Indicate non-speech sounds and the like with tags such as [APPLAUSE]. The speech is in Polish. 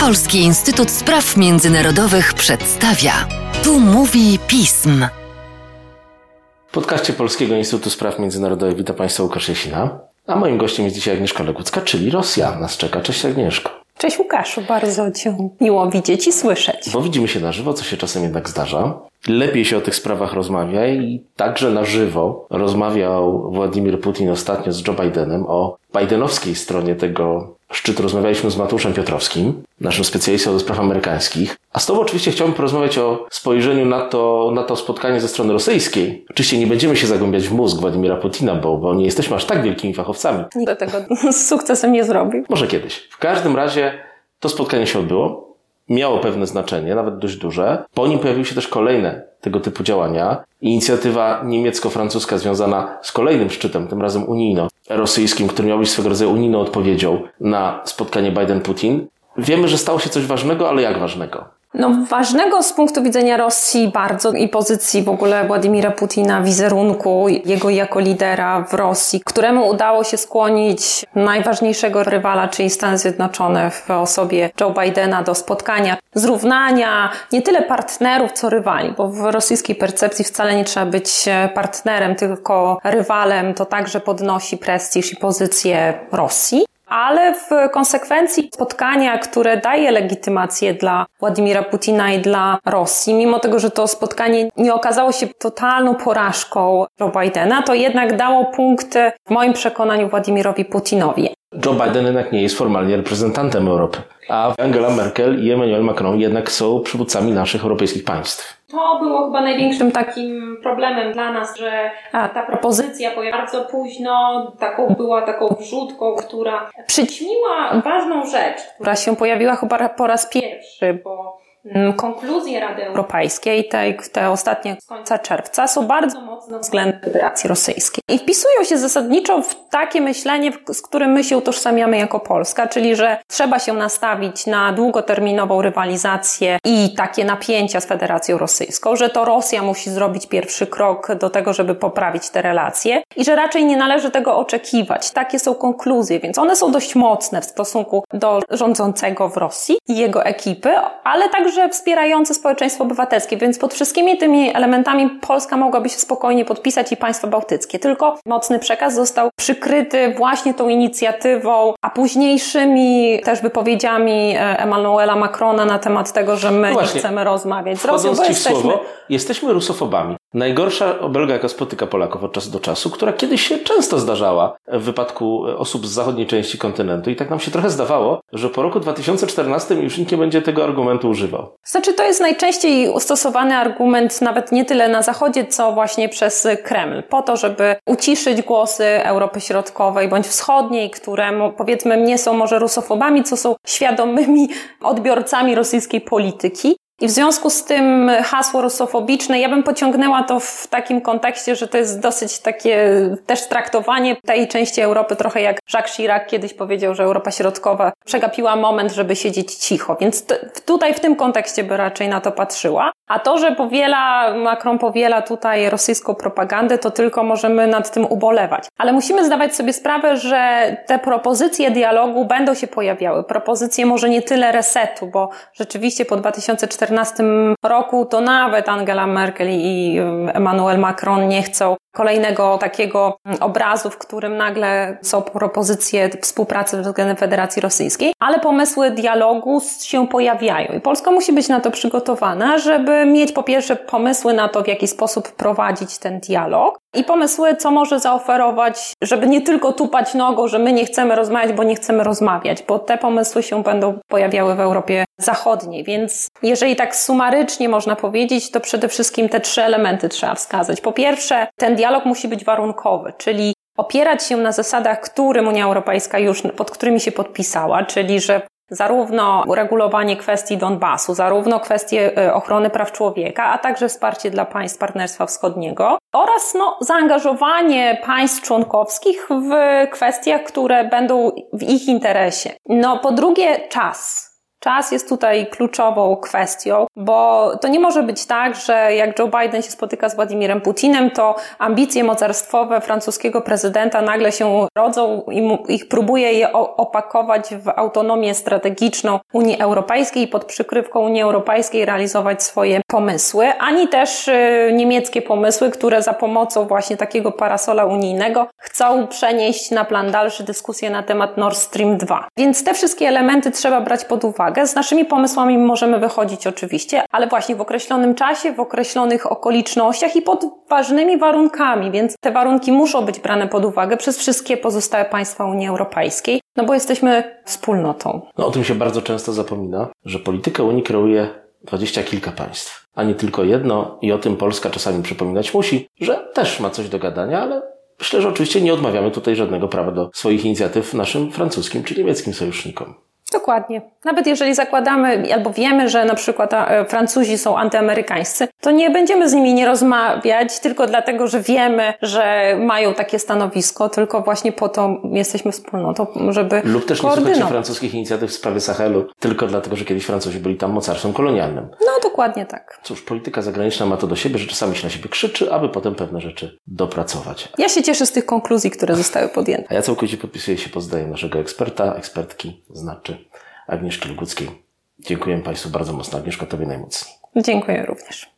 Polski Instytut Spraw Międzynarodowych przedstawia. Tu mówi pism. W podcaście Polskiego Instytutu Spraw Międzynarodowych witam Państwa Łukasz Jesina, a moim gościem jest dzisiaj Agnieszka Legucka, czyli Rosja. Nas czeka. Cześć Agnieszko. Cześć Łukaszu, bardzo Cię miło widzieć i słyszeć. Bo widzimy się na żywo, co się czasem jednak zdarza. Lepiej się o tych sprawach rozmawia i także na żywo rozmawiał Władimir Putin ostatnio z Joe Bidenem o bidenowskiej stronie tego szczytu. Rozmawialiśmy z Mateuszem Piotrowskim, naszym specjalistą do spraw amerykańskich. A z Tobą oczywiście chciałbym porozmawiać o spojrzeniu na to, na to spotkanie ze strony rosyjskiej. Oczywiście nie będziemy się zagłębiać w mózg Władimira Putina, bo, bo nie jesteśmy aż tak wielkimi fachowcami. [LAUGHS] Nikt tego z sukcesem nie zrobił. Może kiedyś. W każdym razie to spotkanie się odbyło miało pewne znaczenie, nawet dość duże. Po nim pojawiły się też kolejne tego typu działania. Inicjatywa niemiecko-francuska związana z kolejnym szczytem, tym razem unijno-rosyjskim, który miał być swego rodzaju unijną odpowiedzią na spotkanie Biden-Putin. Wiemy, że stało się coś ważnego, ale jak ważnego? No, ważnego z punktu widzenia Rosji bardzo i pozycji w ogóle Władimira Putina, wizerunku jego jako lidera w Rosji, któremu udało się skłonić najważniejszego rywala, czyli Stany Zjednoczone w osobie Joe Bidena do spotkania, zrównania nie tyle partnerów, co rywali, bo w rosyjskiej percepcji wcale nie trzeba być partnerem, tylko rywalem. To także podnosi prestiż i pozycję Rosji ale w konsekwencji spotkania, które daje legitymację dla Władimira Putina i dla Rosji, mimo tego, że to spotkanie nie okazało się totalną porażką Joe Bidena, to jednak dało punkty w moim przekonaniu Władimirowi Putinowi. Joe Biden jednak nie jest formalnie reprezentantem Europy, a Angela Merkel i Emmanuel Macron jednak są przywódcami naszych europejskich państw. To było chyba największym takim problemem dla nas, że ta propozycja pojawiła bardzo późno, taką była taką wrzutką, która przyćmiła ważną rzecz, która się pojawiła chyba po raz pierwszy, bo konkluzje Rady Europejskiej, te, te ostatnie z końca czerwca, są bardzo mocne względem Federacji Rosyjskiej. I wpisują się zasadniczo w takie myślenie, z którym my się utożsamiamy jako Polska, czyli że trzeba się nastawić na długoterminową rywalizację i takie napięcia z Federacją Rosyjską, że to Rosja musi zrobić pierwszy krok do tego, żeby poprawić te relacje i że raczej nie należy tego oczekiwać. Takie są konkluzje, więc one są dość mocne w stosunku do rządzącego w Rosji i jego ekipy, ale także także wspierający społeczeństwo obywatelskie, więc pod wszystkimi tymi elementami Polska mogłaby się spokojnie podpisać i państwa bałtyckie. Tylko mocny przekaz został przykryty właśnie tą inicjatywą, a późniejszymi też wypowiedziami Emmanuela Macrona na temat tego, że my no nie chcemy rozmawiać z Rosją, bo jesteśmy... Słowo, jesteśmy rusofobami. Najgorsza obelga, jaka spotyka Polaków od czasu do czasu, która kiedyś się często zdarzała w wypadku osób z zachodniej części kontynentu i tak nam się trochę zdawało, że po roku 2014 już nikt nie będzie tego argumentu używał. Znaczy to jest najczęściej stosowany argument nawet nie tyle na zachodzie, co właśnie przez Kreml, po to, żeby uciszyć głosy Europy Środkowej bądź Wschodniej, które powiedzmy nie są może rusofobami, co są świadomymi odbiorcami rosyjskiej polityki. I w związku z tym hasło rusofobiczne, ja bym pociągnęła to w takim kontekście, że to jest dosyć takie też traktowanie tej części Europy trochę jak Jacques Chirac kiedyś powiedział, że Europa Środkowa przegapiła moment, żeby siedzieć cicho. Więc tutaj w tym kontekście by raczej na to patrzyła. A to, że powiela, Macron powiela tutaj rosyjską propagandę, to tylko możemy nad tym ubolewać. Ale musimy zdawać sobie sprawę, że te propozycje dialogu będą się pojawiały. Propozycje może nie tyle resetu, bo rzeczywiście po 2014 roku to nawet Angela Merkel i Emmanuel Macron nie chcą kolejnego takiego obrazu, w którym nagle są propozycje współpracy względem Federacji Rosyjskiej, ale pomysły dialogu się pojawiają i Polska musi być na to przygotowana, żeby mieć po pierwsze pomysły na to, w jaki sposób prowadzić ten dialog i pomysły, co może zaoferować, żeby nie tylko tupać nogą, że my nie chcemy rozmawiać, bo nie chcemy rozmawiać, bo te pomysły się będą pojawiały w Europie Zachodniej. Więc jeżeli tak sumarycznie można powiedzieć, to przede wszystkim te trzy elementy trzeba wskazać. Po pierwsze, ten dialog musi być warunkowy, czyli opierać się na zasadach, którym Unia Europejska już, pod którymi się podpisała, czyli że zarówno uregulowanie kwestii Donbasu, zarówno kwestie e, ochrony praw człowieka, a także wsparcie dla państw Partnerstwa Wschodniego oraz no, zaangażowanie państw członkowskich w kwestiach, które będą w ich interesie. No, po drugie, czas Czas jest tutaj kluczową kwestią, bo to nie może być tak, że jak Joe Biden się spotyka z Władimirem Putinem, to ambicje mocarstwowe francuskiego prezydenta nagle się rodzą i ich próbuje je opakować w autonomię strategiczną Unii Europejskiej i pod przykrywką Unii Europejskiej realizować swoje pomysły, ani też y, niemieckie pomysły, które za pomocą właśnie takiego parasola unijnego chcą przenieść na plan dalszy dyskusję na temat Nord Stream 2. Więc te wszystkie elementy trzeba brać pod uwagę. Z naszymi pomysłami możemy wychodzić oczywiście, ale właśnie w określonym czasie, w określonych okolicznościach i pod ważnymi warunkami, więc te warunki muszą być brane pod uwagę przez wszystkie pozostałe państwa Unii Europejskiej, no bo jesteśmy wspólnotą. No o tym się bardzo często zapomina, że politykę Unii kreuje dwadzieścia kilka państw, a nie tylko jedno i o tym Polska czasami przypominać musi, że też ma coś do gadania, ale myślę, że oczywiście nie odmawiamy tutaj żadnego prawa do swoich inicjatyw naszym francuskim czy niemieckim sojusznikom. Dokładnie. Nawet jeżeli zakładamy albo wiemy, że na przykład e, Francuzi są antyamerykańscy, to nie będziemy z nimi nie rozmawiać tylko dlatego, że wiemy, że mają takie stanowisko, tylko właśnie po to jesteśmy wspólnotą, żeby Lub też nie słuchać francuskich inicjatyw w sprawie Sahelu tylko dlatego, że kiedyś Francuzi byli tam mocarstwem kolonialnym. No dokładnie tak. Cóż, polityka zagraniczna ma to do siebie, że czasami się na siebie krzyczy, aby potem pewne rzeczy dopracować. Ja się cieszę z tych konkluzji, które zostały podjęte. A ja całkowicie podpisuję się pod zdaniem naszego eksperta, ekspertki, znaczy Agnieszki Luguckiej. Dziękuję Państwu bardzo mocno. Agnieszka, Tobie najmocniej. Dziękuję również.